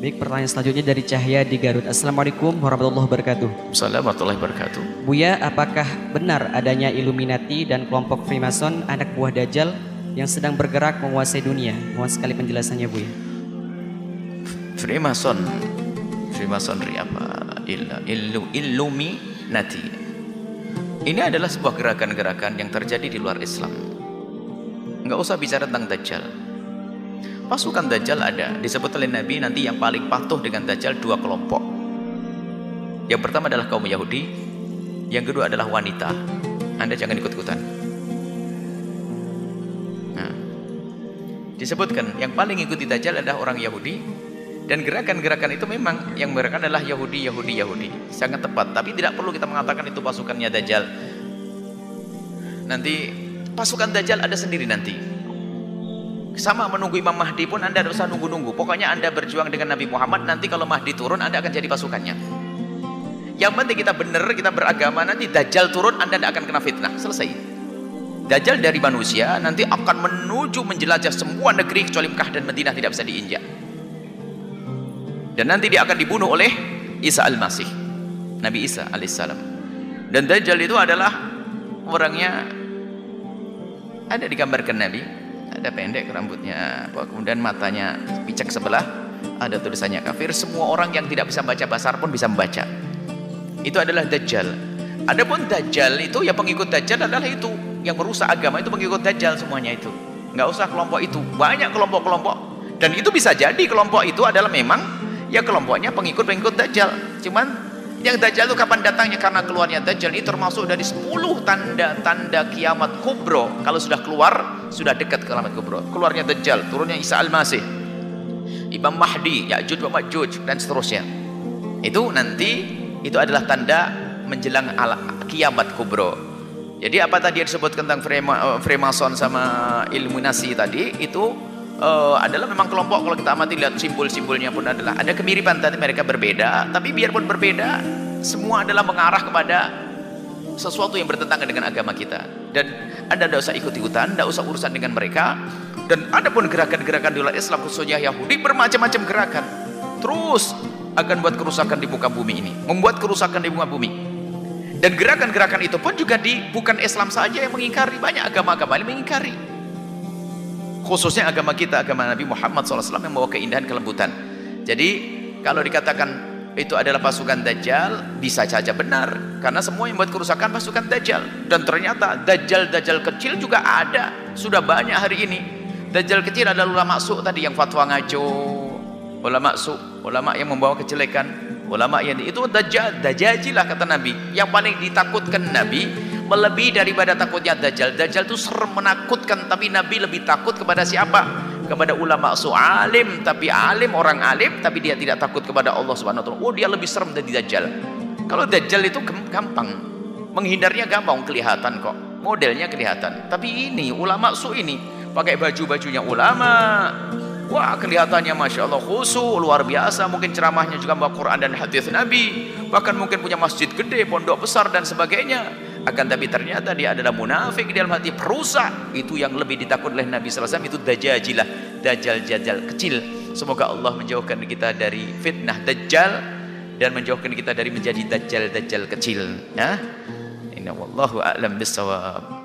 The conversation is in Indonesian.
Baik, pertanyaan selanjutnya dari Cahya di Garut. Assalamualaikum warahmatullahi wabarakatuh. Assalamualaikum warahmatullahi wabarakatuh. Buya, apakah benar adanya Illuminati dan kelompok Freemason anak buah Dajjal yang sedang bergerak menguasai dunia? Mohon sekali penjelasannya, Buya. Freemason, Freemasonry apa? Illu, Illuminati. Ini adalah sebuah gerakan-gerakan yang terjadi di luar Islam. Enggak usah bicara tentang Dajjal. Pasukan Dajjal ada. Disebut oleh Nabi nanti yang paling patuh dengan Dajjal dua kelompok. Yang pertama adalah kaum Yahudi. Yang kedua adalah wanita. Anda jangan ikut-ikutan. Nah, disebutkan yang paling ikuti Dajjal adalah orang Yahudi. Dan gerakan-gerakan itu memang yang mereka adalah Yahudi, Yahudi, Yahudi. Sangat tepat. Tapi tidak perlu kita mengatakan itu pasukannya Dajjal. Nanti pasukan Dajjal ada sendiri nanti sama menunggu Imam Mahdi pun anda tidak usah nunggu-nunggu. Pokoknya anda berjuang dengan Nabi Muhammad nanti kalau Mahdi turun anda akan jadi pasukannya. Yang penting kita benar kita beragama nanti Dajjal turun anda tidak akan kena fitnah. Selesai. Dajjal dari manusia nanti akan menuju menjelajah semua negeri kecuali Mekah dan Madinah tidak bisa diinjak. Dan nanti dia akan dibunuh oleh Isa Al-Masih Nabi Isa alaihissalam. Dan Dajjal itu adalah orangnya ada digambarkan Nabi ada pendek rambutnya. Kemudian matanya picek sebelah. Ada tulisannya kafir semua orang yang tidak bisa baca bahasa Arab pun bisa membaca. Itu adalah Dajjal. Adapun Dajjal itu ya pengikut Dajjal adalah itu yang merusak agama itu pengikut Dajjal semuanya itu. Nggak usah kelompok itu. Banyak kelompok-kelompok. Dan itu bisa jadi kelompok itu adalah memang ya kelompoknya pengikut-pengikut Dajjal. Cuman yang Dajjal itu kapan datangnya? Karena keluarnya Dajjal ini termasuk dari 10 tanda-tanda kiamat kubro. Kalau sudah keluar, sudah dekat kiamat kubro. Keluarnya Dajjal, turunnya Isa Al-Masih. Imam Mahdi, Ya'juj wa Ma'juj dan seterusnya. Itu nanti itu adalah tanda menjelang kiamat kubro. Jadi apa tadi yang disebut tentang eh, Freemason sama Illuminati tadi itu uh, adalah memang kelompok kalau kita amati lihat simbol-simbolnya pun adalah ada kemiripan tapi mereka berbeda tapi biarpun berbeda semua adalah mengarah kepada sesuatu yang bertentangan dengan agama kita dan anda tidak usah ikut-ikutan tidak usah urusan dengan mereka. Dan ada pun gerakan-gerakan di luar Islam khususnya Yahudi bermacam-macam gerakan. Terus akan buat kerusakan di muka bumi ini membuat kerusakan di muka bumi. Dan gerakan-gerakan itu pun juga di bukan Islam saja yang mengingkari banyak agama-agama yang mengingkari. Khususnya agama kita agama Nabi Muhammad SAW yang membawa keindahan kelembutan. Jadi kalau dikatakan itu adalah pasukan Dajjal. Bisa saja benar. Karena semua yang buat kerusakan pasukan Dajjal. Dan ternyata Dajjal-Dajjal kecil juga ada. Sudah banyak hari ini. Dajjal kecil adalah ulama su tadi yang fatwa ngaco. Ulama su ulama yang membawa kejelekan. Ulama yang itu Dajjal. Dajjajilah kata Nabi. Yang paling ditakutkan Nabi melebihi daripada takutnya Dajjal. Dajjal itu serem menakutkan. Tapi Nabi lebih takut kepada siapa? Kepada ulama su alim tapi alim orang alim tapi dia tidak takut kepada Allah subhanahu wa ta'ala. Oh dia lebih serem dari Dajjal. Kalau Dajjal itu gampang. Menghindarnya gampang kelihatan kok. Modelnya kelihatan. Tapi ini ulama su ini pakai baju-bajunya ulama Wah kelihatannya Masya Allah khusu luar biasa. Mungkin ceramahnya juga membawa Quran dan hadis Nabi. Bahkan mungkin punya masjid gede pondok besar dan sebagainya. Akan tapi ternyata dia adalah munafik di dalam hati perusak. Itu yang lebih ditakut oleh Nabi SAW itu dajajilah dajjal-dajjal kecil. Semoga Allah menjauhkan kita dari fitnah dajjal dan menjauhkan kita dari menjadi dajjal-dajjal kecil. Ya? Inna wallahu a'lam bisawab